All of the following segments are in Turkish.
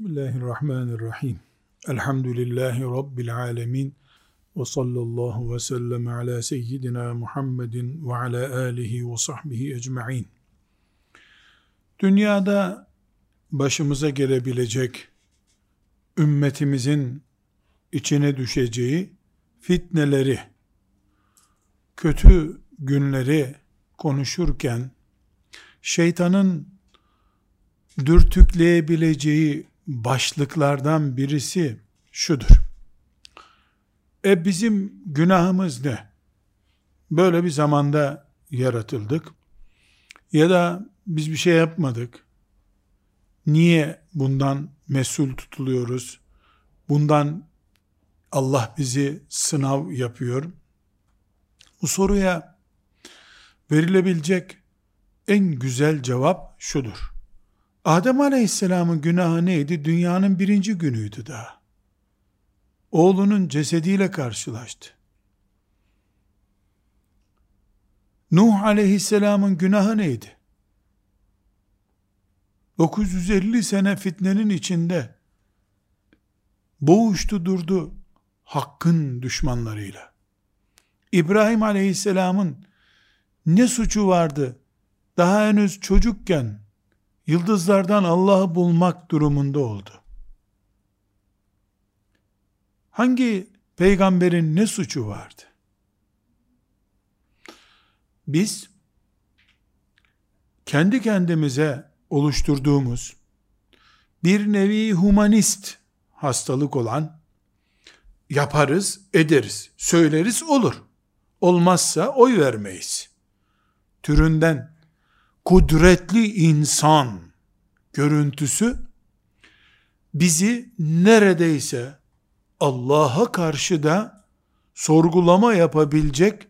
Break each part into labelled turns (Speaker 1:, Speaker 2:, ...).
Speaker 1: Bismillahirrahmanirrahim. Elhamdülillahi Rabbil alemin. Ve sallallahu ve sellem ala seyyidina Muhammedin ve ala alihi ve sahbihi ecma'in. Dünyada başımıza gelebilecek ümmetimizin içine düşeceği fitneleri, kötü günleri konuşurken şeytanın dürtükleyebileceği başlıklardan birisi şudur. E bizim günahımız ne? Böyle bir zamanda yaratıldık. Ya da biz bir şey yapmadık. Niye bundan mesul tutuluyoruz? Bundan Allah bizi sınav yapıyor. Bu soruya verilebilecek en güzel cevap şudur. Adem Aleyhisselam'ın günahı neydi? Dünyanın birinci günüydü daha. Oğlunun cesediyle karşılaştı. Nuh Aleyhisselam'ın günahı neydi? 950 sene fitnenin içinde boğuştu durdu hakkın düşmanlarıyla. İbrahim Aleyhisselam'ın ne suçu vardı? Daha henüz çocukken yıldızlardan Allah'ı bulmak durumunda oldu. Hangi peygamberin ne suçu vardı? Biz kendi kendimize oluşturduğumuz bir nevi humanist hastalık olan yaparız, ederiz, söyleriz olur. Olmazsa oy vermeyiz. Türünden kudretli insan görüntüsü bizi neredeyse Allah'a karşı da sorgulama yapabilecek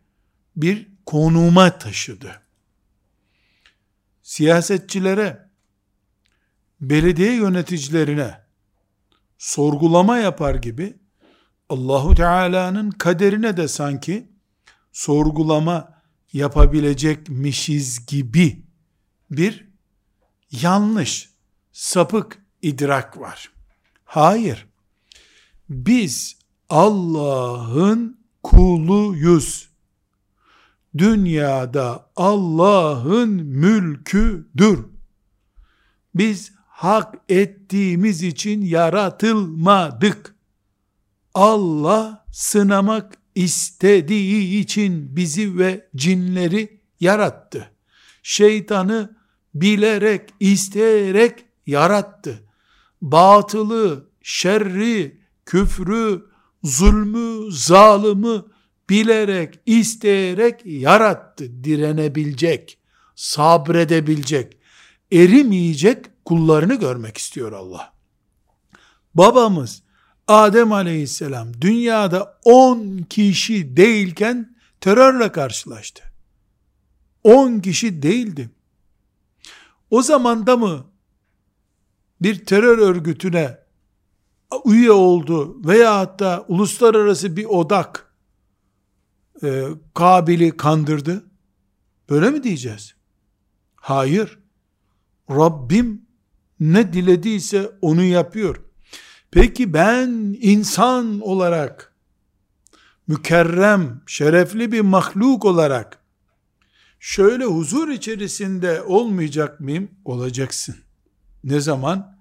Speaker 1: bir konuma taşıdı. Siyasetçilere, belediye yöneticilerine sorgulama yapar gibi Allahu Teala'nın kaderine de sanki sorgulama yapabilecekmişiz gibi bir yanlış, sapık idrak var. Hayır. Biz Allah'ın kuluyuz. Dünyada Allah'ın mülküdür. Biz hak ettiğimiz için yaratılmadık. Allah sınamak istediği için bizi ve cinleri yarattı. Şeytanı bilerek, isteyerek yarattı. Batılı, şerri, küfrü, zulmü, zalımı bilerek, isteyerek yarattı. Direnebilecek, sabredebilecek, erimeyecek kullarını görmek istiyor Allah. Babamız Adem aleyhisselam dünyada 10 kişi değilken terörle karşılaştı. 10 kişi değildi. O zamanda mı bir terör örgütüne üye oldu veya hatta uluslararası bir odak e, Kabil'i kandırdı? Böyle mi diyeceğiz? Hayır. Rabbim ne dilediyse onu yapıyor. Peki ben insan olarak mükerrem, şerefli bir mahluk olarak şöyle huzur içerisinde olmayacak mıyım? Olacaksın. Ne zaman?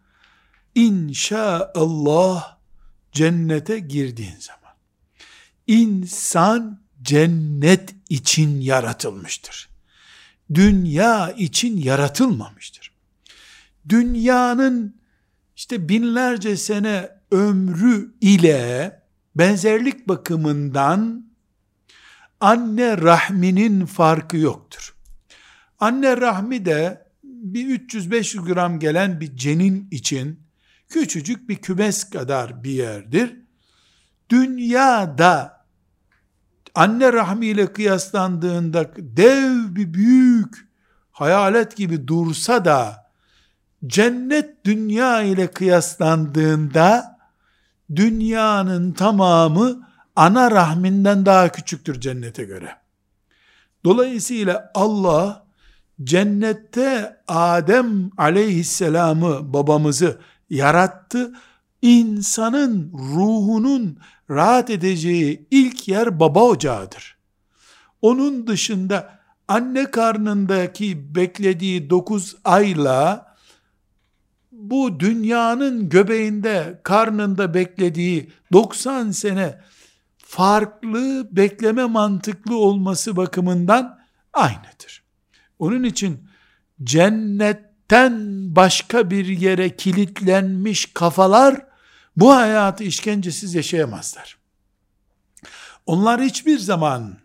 Speaker 1: İnşaallah cennete girdiğin zaman. İnsan cennet için yaratılmıştır. Dünya için yaratılmamıştır. Dünyanın işte binlerce sene ömrü ile benzerlik bakımından anne rahminin farkı yoktur. Anne rahmi de bir 300-500 gram gelen bir cenin için küçücük bir kümes kadar bir yerdir. Dünyada anne rahmi ile kıyaslandığında dev bir büyük hayalet gibi dursa da cennet dünya ile kıyaslandığında dünyanın tamamı ana rahminden daha küçüktür cennete göre. Dolayısıyla Allah cennette Adem aleyhisselamı babamızı yarattı. İnsanın ruhunun rahat edeceği ilk yer baba ocağıdır. Onun dışında anne karnındaki beklediği 9 ayla bu dünyanın göbeğinde, karnında beklediği 90 sene farklı bekleme mantıklı olması bakımından aynıdır. Onun için cennetten başka bir yere kilitlenmiş kafalar bu hayatı işkencesiz yaşayamazlar. Onlar hiçbir zaman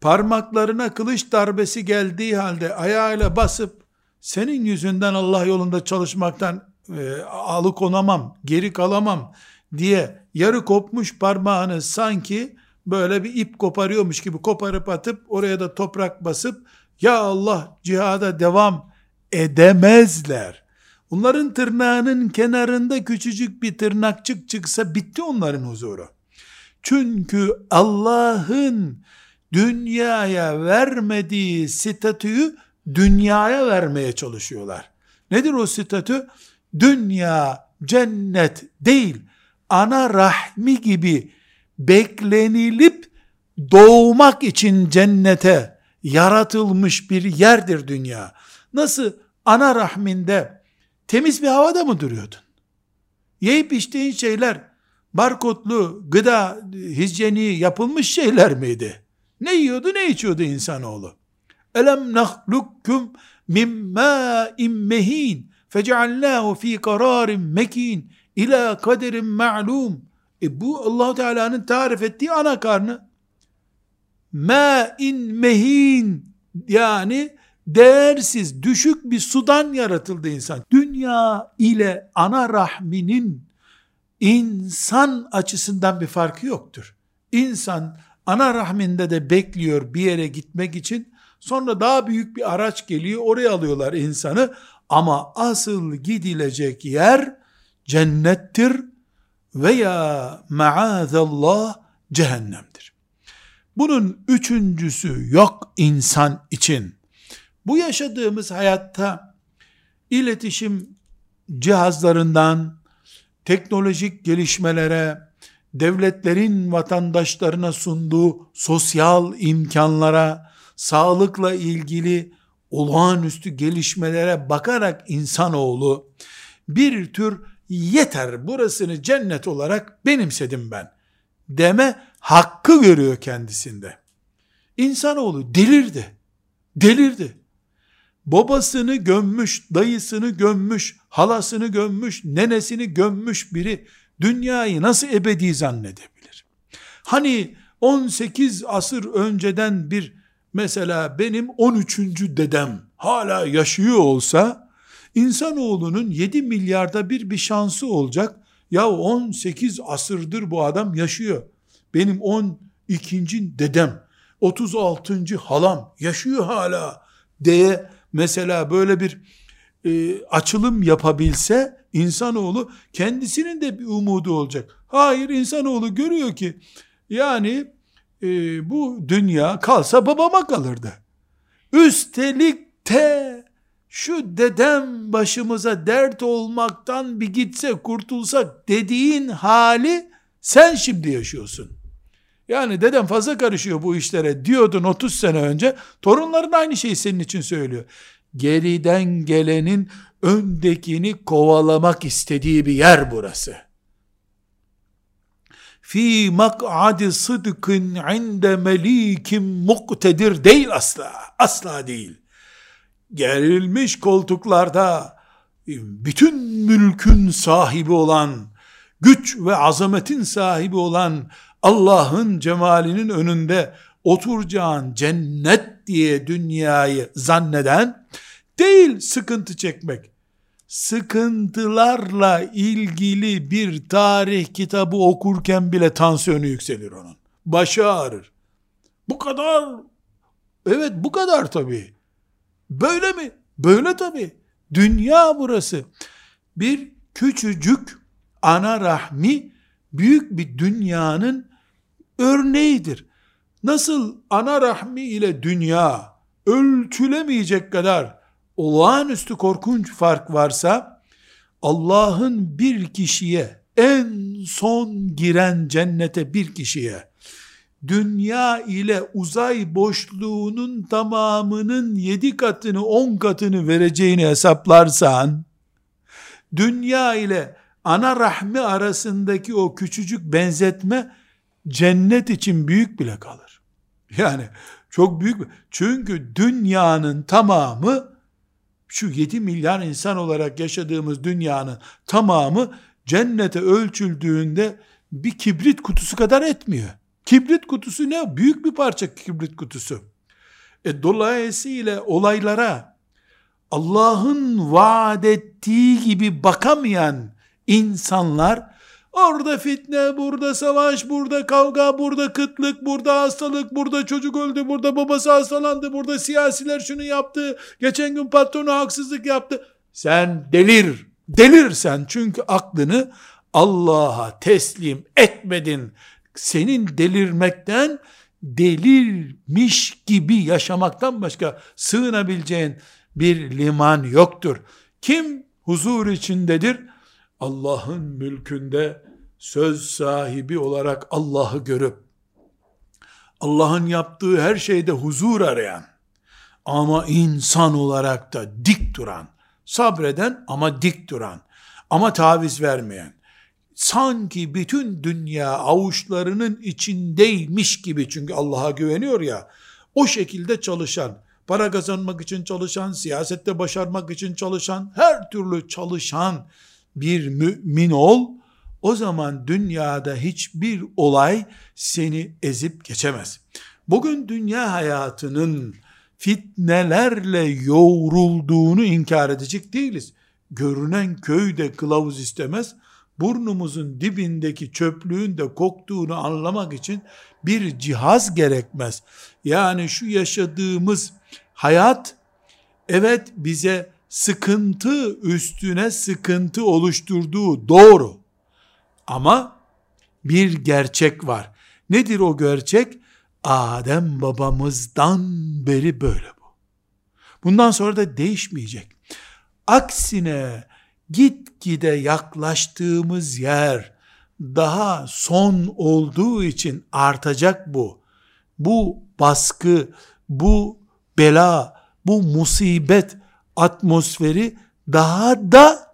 Speaker 1: parmaklarına kılıç darbesi geldiği halde ayağıyla basıp senin yüzünden Allah yolunda çalışmaktan e, alıkonamam, geri kalamam diye yarı kopmuş parmağını sanki böyle bir ip koparıyormuş gibi koparıp atıp oraya da toprak basıp ya Allah cihada devam edemezler. Onların tırnağının kenarında küçücük bir tırnakçık çıksa bitti onların huzuru. Çünkü Allah'ın dünyaya vermediği statüyü dünyaya vermeye çalışıyorlar. Nedir o statü? Dünya cennet değil, ana rahmi gibi beklenilip doğmak için cennete yaratılmış bir yerdir dünya. Nasıl ana rahminde temiz bir havada mı duruyordun? Yiyip içtiğin şeyler barkodlu, gıda, hijyeni yapılmış şeyler miydi? Ne yiyordu ne içiyordu insanoğlu? Elem nahlukkum min mâ'in mehin feceallâhu fî karârin mekin ila kaderin ma'lum. E bu allah Teala'nın tarif ettiği ana karnı. Mâ'in mehin yani değersiz, düşük bir sudan yaratıldı insan. Dünya ile ana rahminin insan açısından bir farkı yoktur. İnsan ana rahminde de bekliyor bir yere gitmek için. Sonra daha büyük bir araç geliyor, oraya alıyorlar insanı. Ama asıl gidilecek yer cennettir veya maazallah cehennemdir. Bunun üçüncüsü yok insan için. Bu yaşadığımız hayatta iletişim cihazlarından teknolojik gelişmelere, devletlerin vatandaşlarına sunduğu sosyal imkanlara, sağlıkla ilgili olağanüstü gelişmelere bakarak insanoğlu bir tür yeter burasını cennet olarak benimsedim ben deme hakkı görüyor kendisinde. İnsanoğlu delirdi. Delirdi. Babasını gömmüş, dayısını gömmüş, halasını gömmüş, nenesini gömmüş biri dünyayı nasıl ebedi zannedebilir? Hani 18 asır önceden bir mesela benim 13. dedem hala yaşıyor olsa insanoğlunun 7 milyarda bir bir şansı olacak. Ya 18 asırdır bu adam yaşıyor. Benim 12. dedem, 36. halam yaşıyor hala diye mesela böyle bir e, açılım yapabilse insanoğlu kendisinin de bir umudu olacak. Hayır insanoğlu görüyor ki yani e, bu dünya kalsa babama kalırdı. Üstelik de şu dedem başımıza dert olmaktan bir gitse kurtulsak dediğin hali sen şimdi yaşıyorsun. Yani dedem fazla karışıyor bu işlere diyordun 30 sene önce. Torunların aynı şeyi senin için söylüyor. Geriden gelenin öndekini kovalamak istediği bir yer burası. Fi mak'adi sıdkın inde melikim muktedir değil asla. Asla değil. Gerilmiş koltuklarda bütün mülkün sahibi olan, güç ve azametin sahibi olan Allah'ın cemalinin önünde oturacağın cennet diye dünyayı zanneden değil sıkıntı çekmek. Sıkıntılarla ilgili bir tarih kitabı okurken bile tansiyonu yükselir onun. Başı ağrır. Bu kadar. Evet bu kadar tabii. Böyle mi? Böyle tabii. Dünya burası. Bir küçücük ana rahmi büyük bir dünyanın örneğidir. Nasıl ana rahmi ile dünya ölçülemeyecek kadar olağanüstü korkunç fark varsa Allah'ın bir kişiye en son giren cennete bir kişiye dünya ile uzay boşluğunun tamamının yedi katını on katını vereceğini hesaplarsan dünya ile ana rahmi arasındaki o küçücük benzetme cennet için büyük bile kalır. Yani çok büyük. Çünkü dünyanın tamamı şu 7 milyar insan olarak yaşadığımız dünyanın tamamı cennete ölçüldüğünde bir kibrit kutusu kadar etmiyor. Kibrit kutusu ne? Büyük bir parça kibrit kutusu. E dolayısıyla olaylara Allah'ın vaat ettiği gibi bakamayan insanlar orada fitne, burada savaş, burada kavga, burada kıtlık, burada hastalık, burada çocuk öldü, burada babası hastalandı, burada siyasiler şunu yaptı, geçen gün patronu haksızlık yaptı. Sen delir, delirsen çünkü aklını Allah'a teslim etmedin. Senin delirmekten delirmiş gibi yaşamaktan başka sığınabileceğin bir liman yoktur. Kim huzur içindedir? Allah'ın mülkünde söz sahibi olarak Allah'ı görüp Allah'ın yaptığı her şeyde huzur arayan ama insan olarak da dik duran, sabreden ama dik duran, ama taviz vermeyen, sanki bütün dünya avuçlarının içindeymiş gibi çünkü Allah'a güveniyor ya, o şekilde çalışan, para kazanmak için çalışan, siyasette başarmak için çalışan, her türlü çalışan bir mümin ol, o zaman dünyada hiçbir olay seni ezip geçemez. Bugün dünya hayatının fitnelerle yoğrulduğunu inkar edecek değiliz. Görünen köyde kılavuz istemez. Burnumuzun dibindeki çöplüğün de koktuğunu anlamak için bir cihaz gerekmez. Yani şu yaşadığımız hayat evet bize sıkıntı üstüne sıkıntı oluşturduğu doğru. Ama bir gerçek var. Nedir o gerçek? Adem babamızdan beri böyle bu. Bundan sonra da değişmeyecek. Aksine gitgide yaklaştığımız yer daha son olduğu için artacak bu. Bu baskı, bu bela, bu musibet atmosferi daha da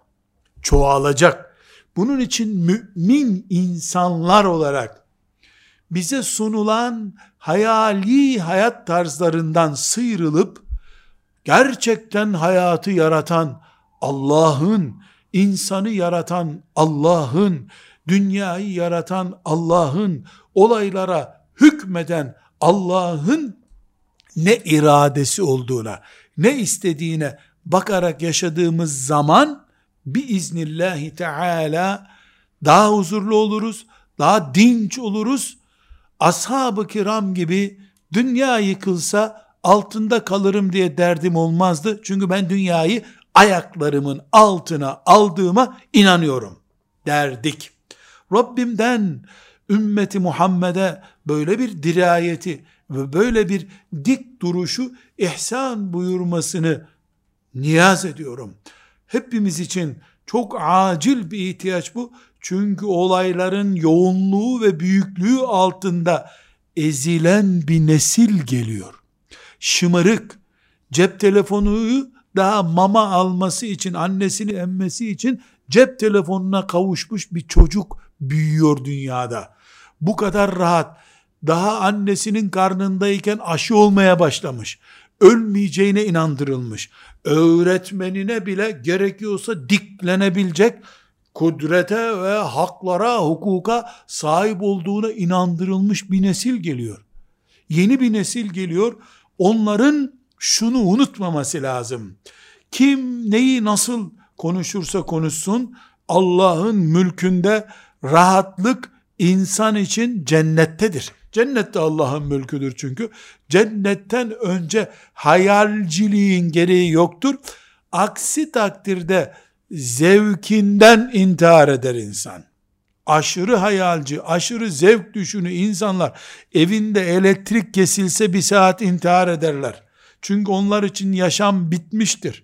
Speaker 1: çoğalacak. Bunun için mümin insanlar olarak bize sunulan hayali hayat tarzlarından sıyrılıp gerçekten hayatı yaratan Allah'ın, insanı yaratan Allah'ın, dünyayı yaratan Allah'ın, olaylara hükmeden Allah'ın ne iradesi olduğuna, ne istediğine bakarak yaşadığımız zaman biiznillahi teala daha huzurlu oluruz, daha dinç oluruz. Ashab-ı kiram gibi dünya yıkılsa altında kalırım diye derdim olmazdı. Çünkü ben dünyayı ayaklarımın altına aldığıma inanıyorum derdik. Rabbimden ümmeti Muhammed'e böyle bir dirayeti ve böyle bir dik duruşu ihsan buyurmasını niyaz ediyorum. Hepimiz için çok acil bir ihtiyaç bu. Çünkü olayların yoğunluğu ve büyüklüğü altında ezilen bir nesil geliyor. Şımarık, cep telefonuyu daha mama alması için, annesini emmesi için cep telefonuna kavuşmuş bir çocuk büyüyor dünyada. Bu kadar rahat, daha annesinin karnındayken aşı olmaya başlamış ölmeyeceğine inandırılmış. Öğretmenine bile gerekiyorsa diklenebilecek kudrete ve haklara, hukuka sahip olduğuna inandırılmış bir nesil geliyor. Yeni bir nesil geliyor. Onların şunu unutmaması lazım. Kim neyi nasıl konuşursa konuşsun Allah'ın mülkünde rahatlık insan için cennettedir. Cennette Allah'ın mülküdür çünkü. Cennetten önce hayalciliğin gereği yoktur. Aksi takdirde zevkinden intihar eder insan. Aşırı hayalci, aşırı zevk düşünü insanlar evinde elektrik kesilse bir saat intihar ederler. Çünkü onlar için yaşam bitmiştir.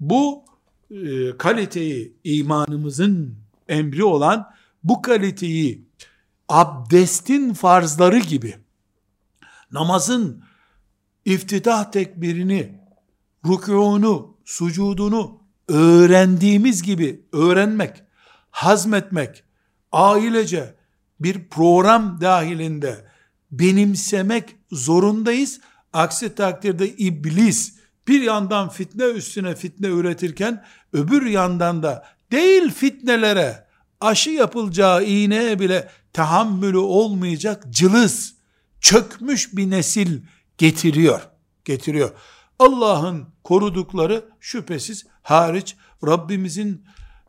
Speaker 1: Bu e, kaliteyi imanımızın emri olan bu kaliteyi abdestin farzları gibi namazın iftitah tekbirini, rükûnu, sucudunu öğrendiğimiz gibi öğrenmek, hazmetmek, ailece bir program dahilinde benimsemek zorundayız. Aksi takdirde iblis bir yandan fitne üstüne fitne üretirken öbür yandan da değil fitnelere aşı yapılacağı iğneye bile tahammülü olmayacak cılız, çökmüş bir nesil getiriyor. Getiriyor. Allah'ın korudukları şüphesiz hariç Rabbimizin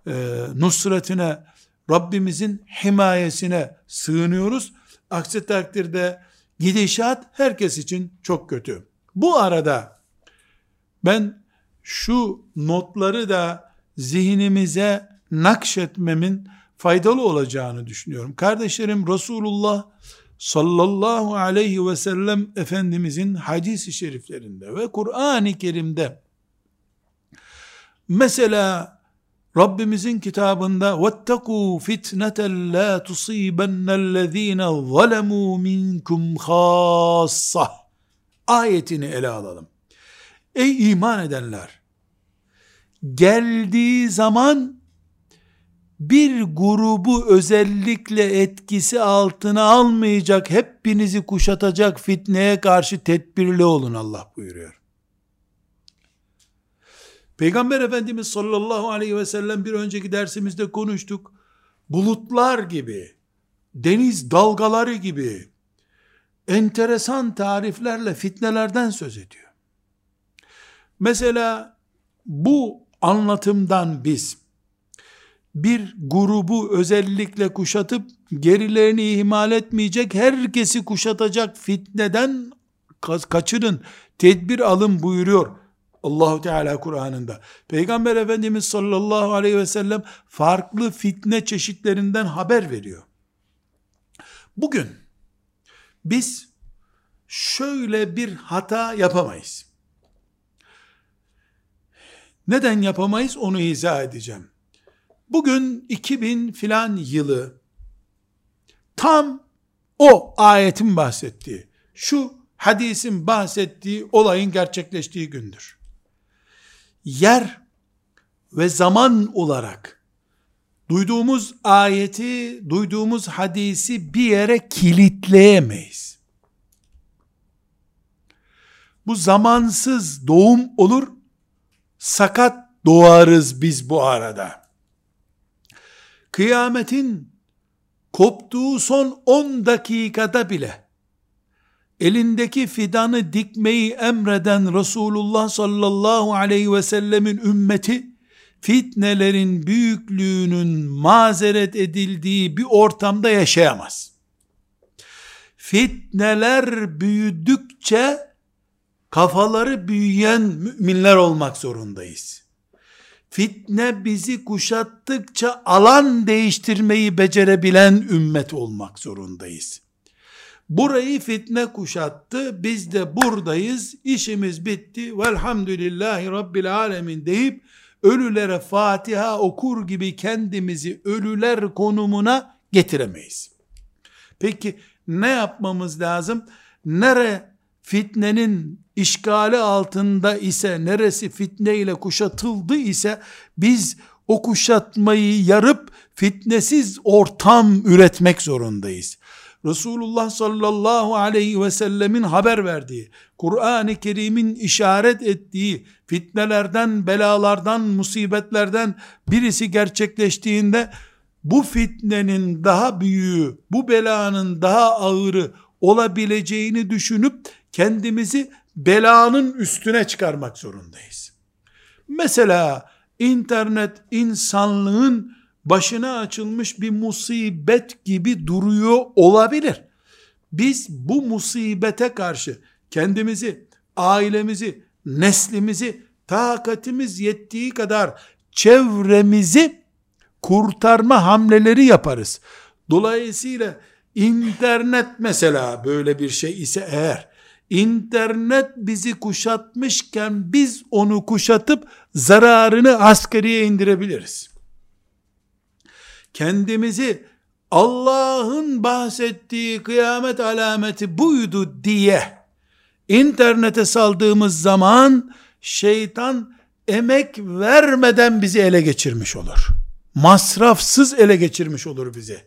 Speaker 1: e, nusretine, Rabbimizin himayesine sığınıyoruz. Aksi takdirde gidişat herkes için çok kötü. Bu arada ben şu notları da zihnimize nakşetmemin faydalı olacağını düşünüyorum. Kardeşlerim Resulullah sallallahu aleyhi ve sellem Efendimizin hadisi şeriflerinde ve Kur'an-ı Kerim'de mesela Rabbimizin kitabında وَاتَّقُوا فِتْنَةً لَا تُصِيبَنَّ الَّذ۪ينَ ظَلَمُوا مِنْكُمْ خَاصَّةً ayetini ele alalım. Ey iman edenler! Geldiği zaman bir grubu özellikle etkisi altına almayacak, hepinizi kuşatacak fitneye karşı tedbirli olun Allah buyuruyor. Peygamber Efendimiz sallallahu aleyhi ve sellem bir önceki dersimizde konuştuk. Bulutlar gibi, deniz dalgaları gibi enteresan tariflerle fitnelerden söz ediyor. Mesela bu anlatımdan biz bir grubu özellikle kuşatıp gerilerini ihmal etmeyecek, herkesi kuşatacak fitneden kaçırın, tedbir alın buyuruyor Allahu Teala Kur'an'ında. Peygamber Efendimiz sallallahu aleyhi ve sellem farklı fitne çeşitlerinden haber veriyor. Bugün biz şöyle bir hata yapamayız. Neden yapamayız onu izah edeceğim. Bugün 2000 filan yılı tam o ayetin bahsettiği, şu hadisin bahsettiği olayın gerçekleştiği gündür. Yer ve zaman olarak duyduğumuz ayeti, duyduğumuz hadisi bir yere kilitleyemeyiz. Bu zamansız doğum olur, sakat doğarız biz bu arada kıyametin koptuğu son 10 dakikada bile elindeki fidanı dikmeyi emreden Resulullah sallallahu aleyhi ve sellemin ümmeti fitnelerin büyüklüğünün mazeret edildiği bir ortamda yaşayamaz. Fitneler büyüdükçe kafaları büyüyen müminler olmak zorundayız fitne bizi kuşattıkça alan değiştirmeyi becerebilen ümmet olmak zorundayız. Burayı fitne kuşattı, biz de buradayız, işimiz bitti, velhamdülillahi rabbil alemin deyip, ölülere Fatiha okur gibi kendimizi ölüler konumuna getiremeyiz. Peki ne yapmamız lazım? Nere fitnenin işgali altında ise, neresi fitne ile kuşatıldı ise, biz o kuşatmayı yarıp fitnesiz ortam üretmek zorundayız. Resulullah sallallahu aleyhi ve sellemin haber verdiği, Kur'an-ı Kerim'in işaret ettiği fitnelerden, belalardan, musibetlerden birisi gerçekleştiğinde bu fitnenin daha büyüğü, bu belanın daha ağırı olabileceğini düşünüp kendimizi belanın üstüne çıkarmak zorundayız. Mesela internet insanlığın başına açılmış bir musibet gibi duruyor olabilir. Biz bu musibete karşı kendimizi, ailemizi, neslimizi, takatimiz yettiği kadar çevremizi kurtarma hamleleri yaparız. Dolayısıyla internet mesela böyle bir şey ise eğer internet bizi kuşatmışken biz onu kuşatıp zararını asgariye indirebiliriz. Kendimizi Allah'ın bahsettiği kıyamet alameti buydu diye internete saldığımız zaman şeytan emek vermeden bizi ele geçirmiş olur. Masrafsız ele geçirmiş olur bizi.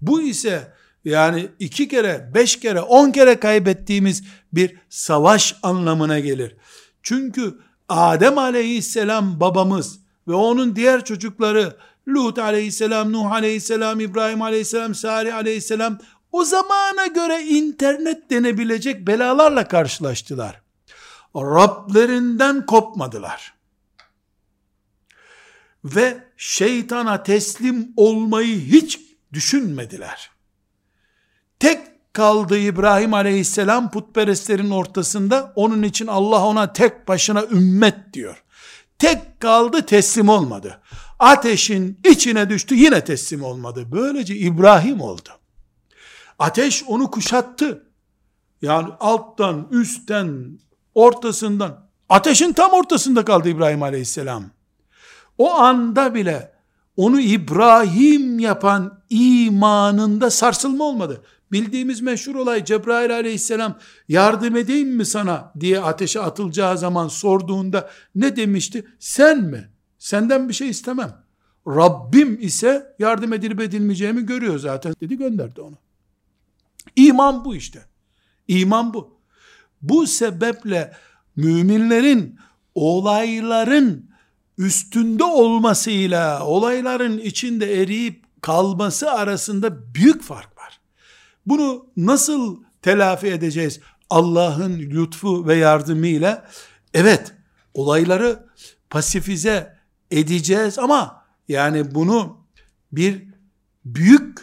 Speaker 1: Bu ise yani iki kere, beş kere, on kere kaybettiğimiz bir savaş anlamına gelir. Çünkü Adem aleyhisselam babamız ve onun diğer çocukları Lut aleyhisselam, Nuh aleyhisselam, İbrahim aleyhisselam, Salih aleyhisselam o zamana göre internet denebilecek belalarla karşılaştılar. Rablerinden kopmadılar. Ve şeytana teslim olmayı hiç düşünmediler. Tek kaldı İbrahim aleyhisselam putperestlerin ortasında. Onun için Allah ona tek başına ümmet diyor. Tek kaldı teslim olmadı. Ateşin içine düştü yine teslim olmadı. Böylece İbrahim oldu. Ateş onu kuşattı. Yani alttan, üstten, ortasından, ateşin tam ortasında kaldı İbrahim aleyhisselam. O anda bile onu İbrahim yapan imanında sarsılma olmadı. Bildiğimiz meşhur olay Cebrail aleyhisselam yardım edeyim mi sana diye ateşe atılacağı zaman sorduğunda ne demişti? Sen mi? Senden bir şey istemem. Rabbim ise yardım edilip edilmeyeceğimi görüyor zaten dedi gönderdi onu. İman bu işte. İman bu. Bu sebeple müminlerin olayların üstünde olmasıyla olayların içinde eriyip kalması arasında büyük fark var. Bunu nasıl telafi edeceğiz? Allah'ın lütfu ve yardımıyla evet olayları pasifize edeceğiz ama yani bunu bir büyük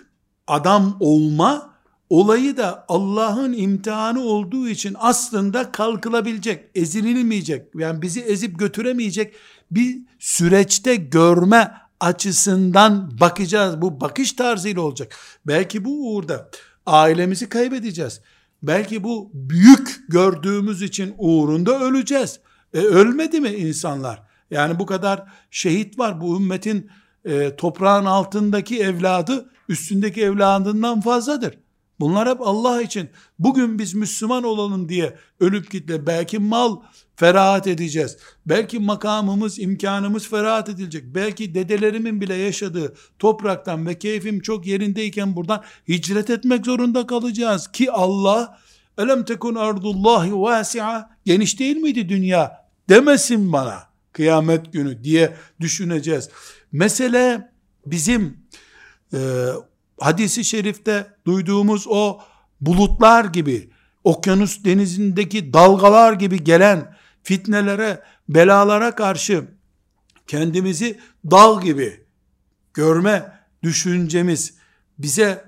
Speaker 1: adam olma olayı da Allah'ın imtihanı olduğu için aslında kalkılabilecek, ezililmeyecek, yani bizi ezip götüremeyecek bir süreçte görme açısından bakacağız. Bu bakış tarzıyla olacak. Belki bu uğurda ailemizi kaybedeceğiz. Belki bu büyük gördüğümüz için uğrunda öleceğiz. E, ölmedi mi insanlar? Yani bu kadar şehit var. Bu ümmetin e, toprağın altındaki evladı üstündeki evladından fazladır. Bunlar hep Allah için. Bugün biz Müslüman olalım diye ölüp gitle belki mal ferahat edeceğiz. Belki makamımız, imkanımız ferahat edilecek. Belki dedelerimin bile yaşadığı topraktan ve keyfim çok yerindeyken buradan hicret etmek zorunda kalacağız ki Allah elem tekun ardullahi vasi'a geniş değil miydi dünya demesin bana kıyamet günü diye düşüneceğiz. Mesele bizim e, hadisi şerifte duyduğumuz o bulutlar gibi, okyanus denizindeki dalgalar gibi gelen fitnelere, belalara karşı kendimizi dal gibi görme düşüncemiz bize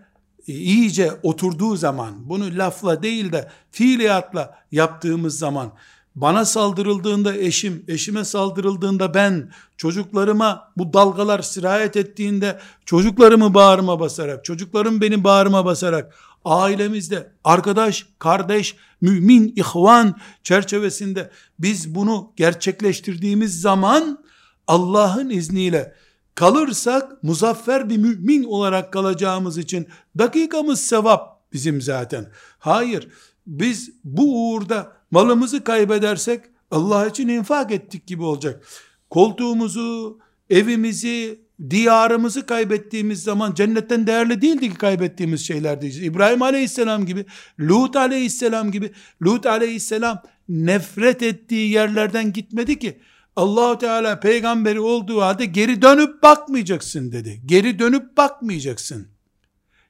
Speaker 1: iyice oturduğu zaman, bunu lafla değil de fiiliyatla yaptığımız zaman, bana saldırıldığında eşim, eşime saldırıldığında ben, çocuklarıma bu dalgalar sirayet ettiğinde çocuklarımı bağrıma basarak, çocuklarım beni bağrıma basarak, ailemizde arkadaş, kardeş, mümin, ihvan çerçevesinde biz bunu gerçekleştirdiğimiz zaman Allah'ın izniyle kalırsak muzaffer bir mümin olarak kalacağımız için dakikamız sevap bizim zaten. Hayır, biz bu uğurda malımızı kaybedersek Allah için infak ettik gibi olacak. Koltuğumuzu, evimizi, diyarımızı kaybettiğimiz zaman cennetten değerli değildi ki kaybettiğimiz şeyler diyeceğiz. İbrahim aleyhisselam gibi, Lut aleyhisselam gibi, Lut aleyhisselam nefret ettiği yerlerden gitmedi ki. Allahu Teala peygamberi olduğu halde geri dönüp bakmayacaksın dedi. Geri dönüp bakmayacaksın.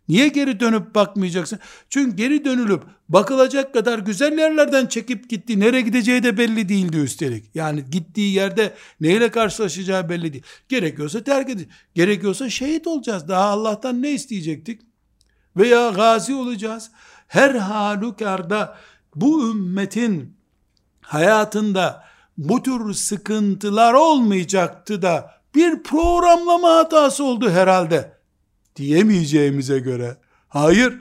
Speaker 1: Niye geri dönüp bakmayacaksın? Çünkü geri dönülüp bakılacak kadar güzel yerlerden çekip gitti. Nereye gideceği de belli değildi üstelik. Yani gittiği yerde neyle karşılaşacağı belli değil. Gerekiyorsa terk edin. Gerekiyorsa şehit olacağız. Daha Allah'tan ne isteyecektik? Veya gazi olacağız. Her halükarda bu ümmetin hayatında bu tür sıkıntılar olmayacaktı da bir programlama hatası oldu herhalde diyemeyeceğimize göre hayır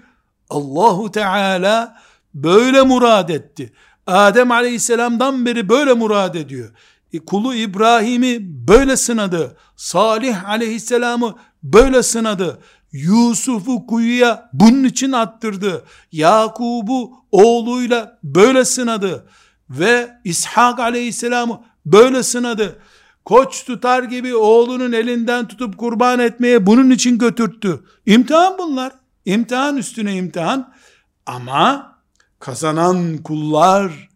Speaker 1: Allahu Teala böyle murad etti. Adem aleyhisselamdan beri böyle murad ediyor. E, kulu İbrahim'i böyle sınadı. Salih aleyhisselamı böyle sınadı. Yusuf'u kuyuya bunun için attırdı. Yakub'u oğluyla böyle sınadı. Ve İshak aleyhisselamı böyle sınadı. Koç tutar gibi oğlunun elinden tutup kurban etmeye bunun için götürttü. İmtihan bunlar. İmtihan üstüne imtihan. Ama kazanan kullar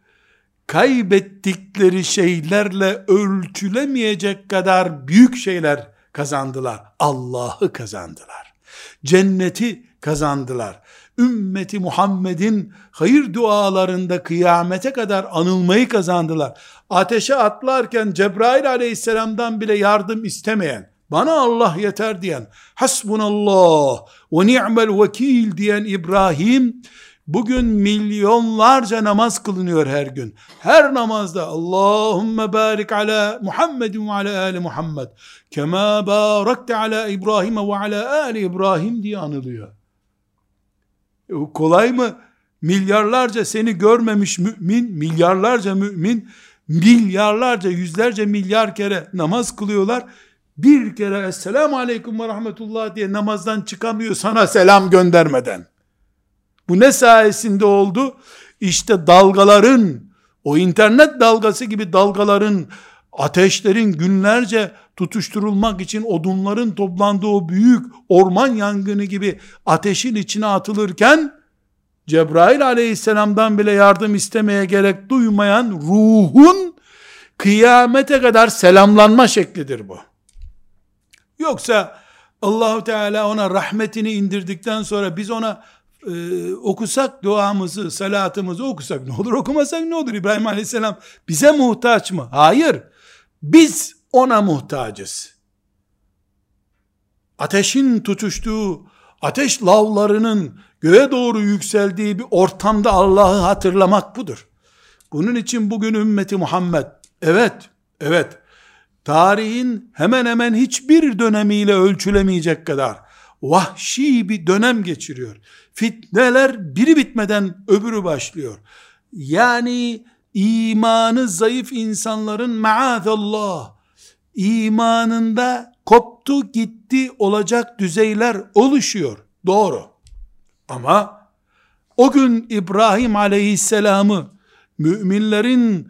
Speaker 1: kaybettikleri şeylerle ölçülemeyecek kadar büyük şeyler kazandılar. Allah'ı kazandılar. Cenneti kazandılar. Ümmeti Muhammed'in hayır dualarında kıyamete kadar anılmayı kazandılar. Ateşe atlarken Cebrail aleyhisselamdan bile yardım istemeyen, bana Allah yeter diyen, hasbunallah ve ni'mel vekil diyen İbrahim, Bugün milyonlarca namaz kılınıyor her gün. Her namazda Allahümme barik ala Muhammedin ve ala ali Muhammed. Kema barakte ala İbrahim ve ala ali İbrahim diye anılıyor. E, kolay mı? Milyarlarca seni görmemiş mümin, milyarlarca mümin, milyarlarca, yüzlerce milyar kere namaz kılıyorlar. Bir kere Esselamu Aleyküm ve Rahmetullah diye namazdan çıkamıyor sana selam göndermeden. Bu ne sayesinde oldu? İşte dalgaların, o internet dalgası gibi dalgaların, ateşlerin günlerce tutuşturulmak için odunların toplandığı o büyük orman yangını gibi ateşin içine atılırken, Cebrail aleyhisselamdan bile yardım istemeye gerek duymayan ruhun kıyamete kadar selamlanma şeklidir bu. Yoksa Allahu Teala ona rahmetini indirdikten sonra biz ona e, okusak duamızı, salatımızı okusak ne olur, okumasak ne olur? İbrahim Aleyhisselam bize muhtaç mı? Hayır. Biz ona muhtacız. Ateşin tutuştuğu, ateş lavlarının göğe doğru yükseldiği bir ortamda Allah'ı hatırlamak budur. Bunun için bugün ümmeti Muhammed, evet, evet, tarihin hemen hemen hiçbir dönemiyle ölçülemeyecek kadar vahşi bir dönem geçiriyor. Fitneler biri bitmeden öbürü başlıyor. Yani imanı zayıf insanların maazallah imanında koptu gitti olacak düzeyler oluşuyor. Doğru. Ama o gün İbrahim aleyhisselamı müminlerin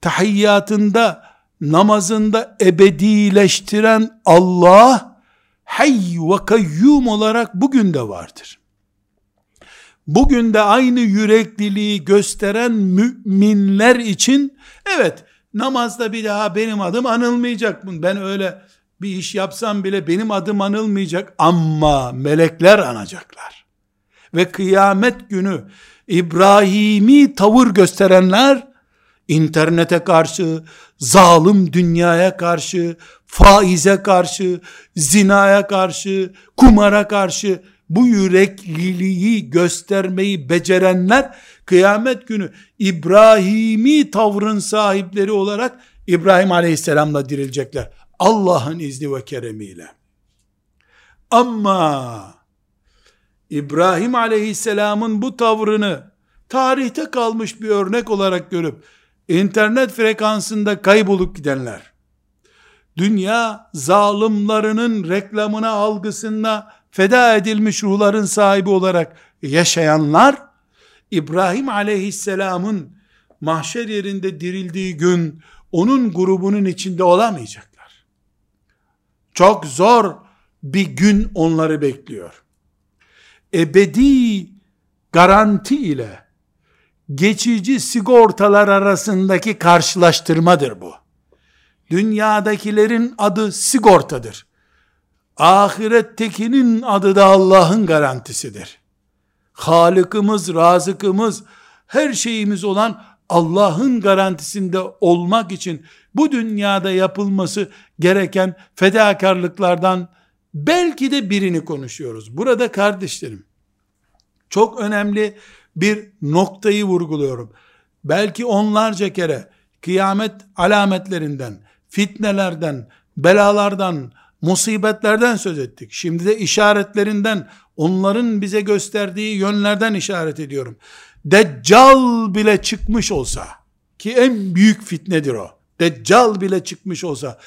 Speaker 1: tahiyyatında namazında ebedileştiren Allah hayy ve kayyum olarak bugün de vardır bugün de aynı yürekliliği gösteren müminler için evet namazda bir daha benim adım anılmayacak. Ben öyle bir iş yapsam bile benim adım anılmayacak ama melekler anacaklar. Ve kıyamet günü İbrahimi tavır gösterenler internete karşı, zalim dünyaya karşı, faize karşı, zinaya karşı, kumara karşı bu yürekliliği göstermeyi becerenler kıyamet günü İbrahimi tavrın sahipleri olarak İbrahim Aleyhisselam'la dirilecekler. Allah'ın izni ve keremiyle. Ama İbrahim Aleyhisselam'ın bu tavrını tarihte kalmış bir örnek olarak görüp internet frekansında kaybolup gidenler, dünya zalimlerinin reklamına algısına feda edilmiş ruhların sahibi olarak yaşayanlar, İbrahim aleyhisselamın mahşer yerinde dirildiği gün, onun grubunun içinde olamayacaklar. Çok zor bir gün onları bekliyor. Ebedi garanti ile geçici sigortalar arasındaki karşılaştırmadır bu. Dünyadakilerin adı sigortadır. Ahirettekinin adı da Allah'ın garantisidir. Halıkımız, razıkımız, her şeyimiz olan Allah'ın garantisinde olmak için bu dünyada yapılması gereken fedakarlıklardan belki de birini konuşuyoruz. Burada kardeşlerim, çok önemli bir noktayı vurguluyorum. Belki onlarca kere kıyamet alametlerinden, fitnelerden, belalardan, musibetlerden söz ettik. Şimdi de işaretlerinden, onların bize gösterdiği yönlerden işaret ediyorum. Deccal bile çıkmış olsa ki en büyük fitnedir o. Deccal bile çıkmış olsa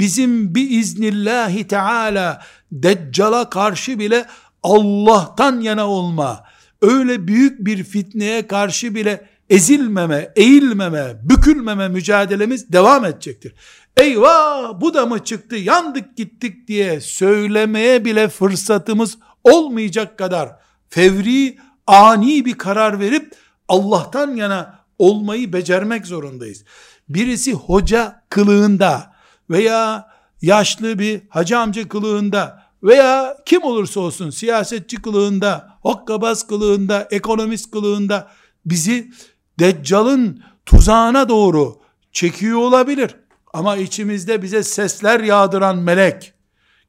Speaker 1: bizim bir iznillahi teala Deccal'a karşı bile Allah'tan yana olma, öyle büyük bir fitneye karşı bile ezilmeme, eğilmeme, bükülmeme mücadelemiz devam edecektir. Eyvah bu da mı çıktı yandık gittik diye söylemeye bile fırsatımız olmayacak kadar fevri ani bir karar verip Allah'tan yana olmayı becermek zorundayız. Birisi hoca kılığında veya yaşlı bir hacı amca kılığında veya kim olursa olsun siyasetçi kılığında, hokkabaz kılığında, ekonomist kılığında bizi Deccal'ın tuzağına doğru çekiyor olabilir. Ama içimizde bize sesler yağdıran melek,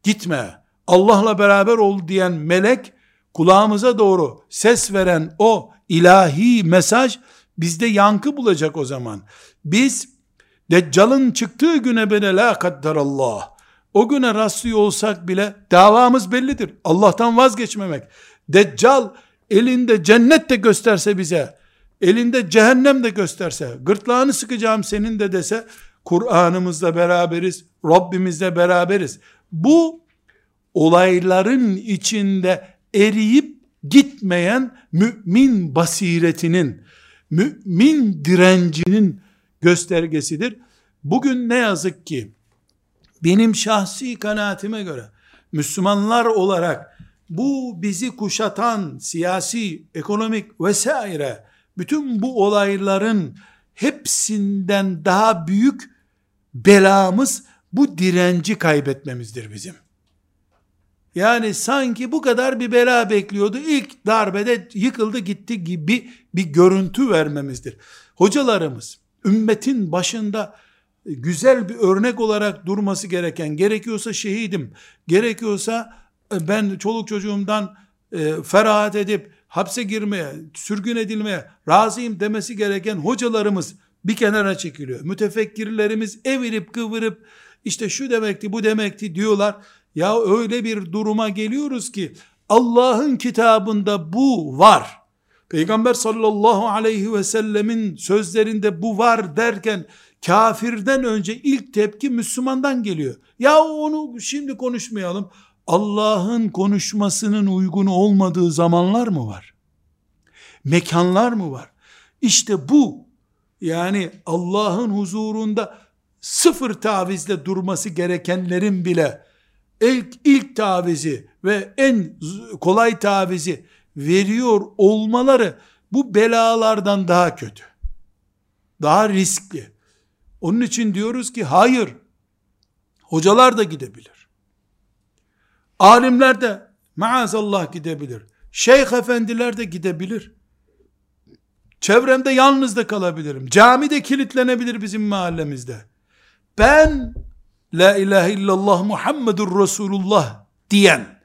Speaker 1: gitme, Allah'la beraber ol diyen melek, kulağımıza doğru ses veren o ilahi mesaj, bizde yankı bulacak o zaman. Biz, Deccal'ın çıktığı güne bile la kaddarallah, o güne rastlıyor olsak bile davamız bellidir. Allah'tan vazgeçmemek. Deccal elinde cennet de gösterse bize, elinde cehennem de gösterse, gırtlağını sıkacağım senin de dese, Kur'an'ımızla beraberiz, Rabbimizle beraberiz. Bu olayların içinde eriyip gitmeyen mümin basiretinin, mümin direncinin göstergesidir. Bugün ne yazık ki benim şahsi kanaatime göre Müslümanlar olarak bu bizi kuşatan siyasi, ekonomik vesaire bütün bu olayların hepsinden daha büyük belamız bu direnci kaybetmemizdir bizim. Yani sanki bu kadar bir bela bekliyordu. İlk darbede yıkıldı gitti gibi bir görüntü vermemizdir. Hocalarımız ümmetin başında güzel bir örnek olarak durması gereken, gerekiyorsa şehidim, gerekiyorsa e, ben çoluk çocuğumdan e, ferahat edip hapse girmeye, sürgün edilmeye razıyım demesi gereken hocalarımız bir kenara çekiliyor. Mütefekkirlerimiz evirip kıvırıp işte şu demekti bu demekti diyorlar. Ya öyle bir duruma geliyoruz ki Allah'ın kitabında bu var. Peygamber sallallahu aleyhi ve sellemin sözlerinde bu var derken kafirden önce ilk tepki Müslümandan geliyor. Ya onu şimdi konuşmayalım. Allah'ın konuşmasının uygun olmadığı zamanlar mı var? Mekanlar mı var? İşte bu yani Allah'ın huzurunda sıfır tavizle durması gerekenlerin bile ilk, ilk tavizi ve en kolay tavizi veriyor olmaları bu belalardan daha kötü. Daha riskli. Onun için diyoruz ki hayır. Hocalar da gidebilir. Alimler de maazallah gidebilir. Şeyh efendiler de gidebilir. Çevremde yalnız da kalabilirim. Cami de kilitlenebilir bizim mahallemizde. Ben La ilahe illallah Muhammedur Resulullah diyen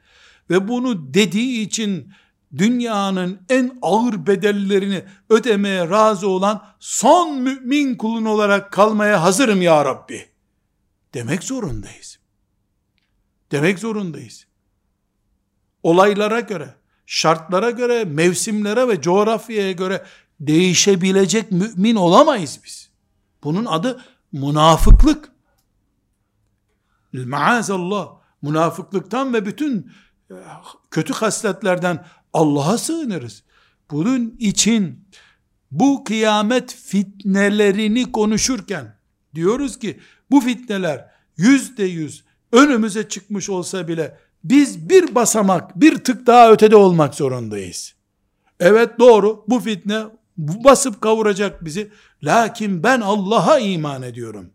Speaker 1: ve bunu dediği için dünyanın en ağır bedellerini ödemeye razı olan son mümin kulun olarak kalmaya hazırım ya Rabbi. Demek zorundayız. Demek zorundayız. Olaylara göre, şartlara göre, mevsimlere ve coğrafyaya göre değişebilecek mümin olamayız biz. Bunun adı münafıklık. Maazallah münafıklıktan ve bütün e, kötü hasletlerden Allah'a sığınırız. Bunun için bu kıyamet fitnelerini konuşurken diyoruz ki bu fitneler yüzde yüz önümüze çıkmış olsa bile biz bir basamak bir tık daha ötede olmak zorundayız. Evet doğru bu fitne basıp kavuracak bizi. Lakin ben Allah'a iman ediyorum.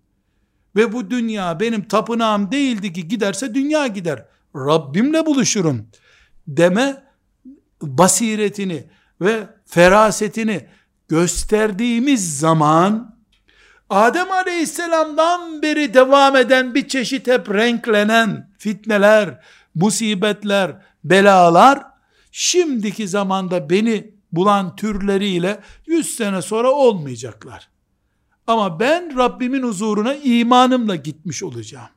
Speaker 1: Ve bu dünya benim tapınağım değildi ki giderse dünya gider. Rabbimle buluşurum deme basiretini ve ferasetini gösterdiğimiz zaman Adem Aleyhisselam'dan beri devam eden bir çeşit hep renklenen fitneler, musibetler, belalar şimdiki zamanda beni bulan türleriyle 100 sene sonra olmayacaklar. Ama ben Rabbimin huzuruna imanımla gitmiş olacağım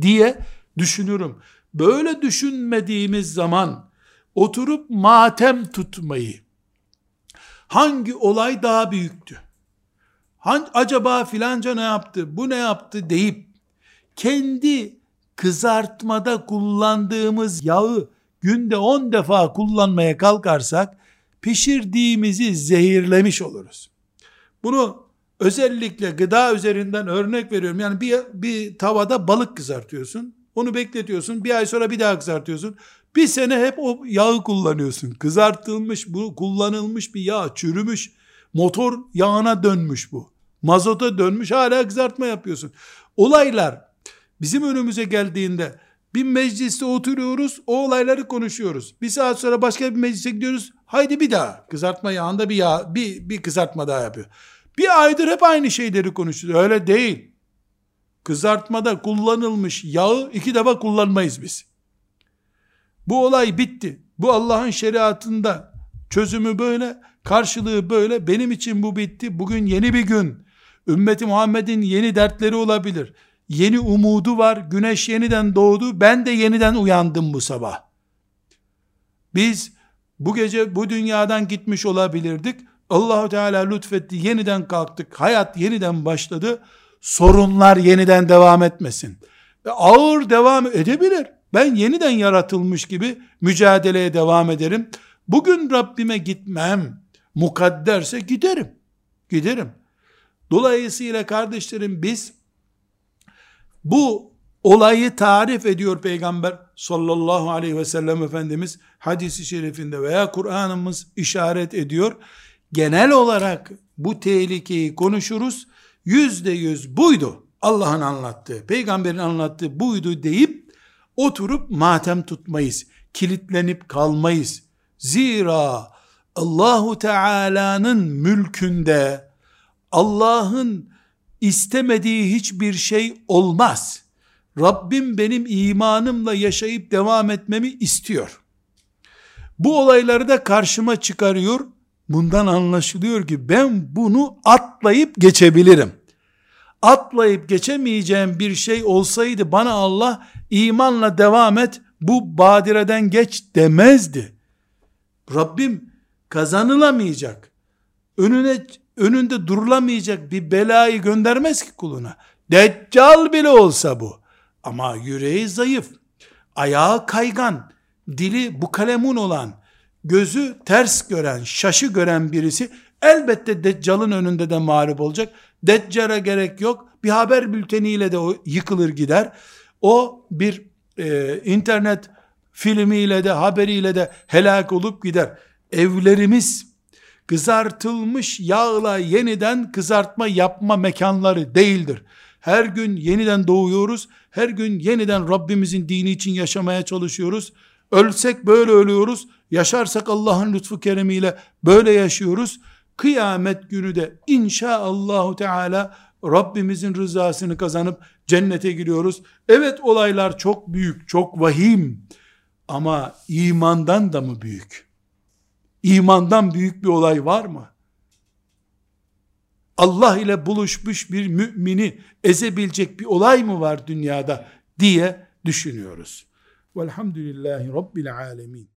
Speaker 1: diye düşünürüm. Böyle düşünmediğimiz zaman oturup matem tutmayı, Hangi olay daha büyüktü? Han, acaba filanca ne yaptı, bu ne yaptı deyip kendi kızartmada kullandığımız yağı günde 10 defa kullanmaya kalkarsak pişirdiğimizi zehirlemiş oluruz. Bunu özellikle gıda üzerinden örnek veriyorum. Yani bir, bir tavada balık kızartıyorsun. Onu bekletiyorsun. Bir ay sonra bir daha kızartıyorsun. Bir sene hep o yağı kullanıyorsun. Kızartılmış bu kullanılmış bir yağ çürümüş. Motor yağına dönmüş bu. Mazota dönmüş hala kızartma yapıyorsun. Olaylar bizim önümüze geldiğinde bir mecliste oturuyoruz o olayları konuşuyoruz. Bir saat sonra başka bir meclise gidiyoruz. Haydi bir daha kızartma yağında bir yağ bir, bir kızartma daha yapıyor. Bir aydır hep aynı şeyleri konuşuyoruz. Öyle değil. Kızartmada kullanılmış yağı iki defa kullanmayız biz. Bu olay bitti. Bu Allah'ın şeriatında çözümü böyle, karşılığı böyle. Benim için bu bitti. Bugün yeni bir gün. Ümmeti Muhammed'in yeni dertleri olabilir. Yeni umudu var. Güneş yeniden doğdu. Ben de yeniden uyandım bu sabah. Biz bu gece bu dünyadan gitmiş olabilirdik. Allahu Teala lütfetti. Yeniden kalktık. Hayat yeniden başladı. Sorunlar yeniden devam etmesin. Ağır devam edebilir. Ben yeniden yaratılmış gibi mücadeleye devam ederim. Bugün Rabbime gitmem mukadderse giderim. Giderim. Dolayısıyla kardeşlerim biz bu olayı tarif ediyor Peygamber sallallahu aleyhi ve sellem Efendimiz hadisi şerifinde veya Kur'an'ımız işaret ediyor. Genel olarak bu tehlikeyi konuşuruz. Yüzde yüz buydu. Allah'ın anlattığı, peygamberin anlattığı buydu deyip oturup matem tutmayız. Kilitlenip kalmayız. Zira Allahu Teala'nın mülkünde Allah'ın istemediği hiçbir şey olmaz. Rabbim benim imanımla yaşayıp devam etmemi istiyor. Bu olayları da karşıma çıkarıyor. Bundan anlaşılıyor ki ben bunu atlayıp geçebilirim. Atlayıp geçemeyeceğim bir şey olsaydı bana Allah imanla devam et bu badireden geç demezdi. Rabbim kazanılamayacak, önüne önünde durulamayacak bir belayı göndermez ki kuluna. Deccal bile olsa bu. Ama yüreği zayıf, ayağı kaygan, dili bu kalemun olan, gözü ters gören, şaşı gören birisi elbette Deccal'ın önünde de mağlup olacak. Deccal'e gerek yok. Bir haber bülteniyle de o yıkılır gider. O bir e, internet filmiyle de haberiyle de helak olup gider. Evlerimiz kızartılmış yağla yeniden kızartma yapma mekanları değildir. Her gün yeniden doğuyoruz. Her gün yeniden Rabbimizin dini için yaşamaya çalışıyoruz. Ölsek böyle ölüyoruz. Yaşarsak Allah'ın lütfu keremiyle böyle yaşıyoruz. Kıyamet günü de inşaallahu teala Rabbimizin rızasını kazanıp cennete giriyoruz. Evet olaylar çok büyük, çok vahim. Ama imandan da mı büyük? İmandan büyük bir olay var mı? Allah ile buluşmuş bir mümini ezebilecek bir olay mı var dünyada diye düşünüyoruz. Velhamdülillahi Rabbil Alemin.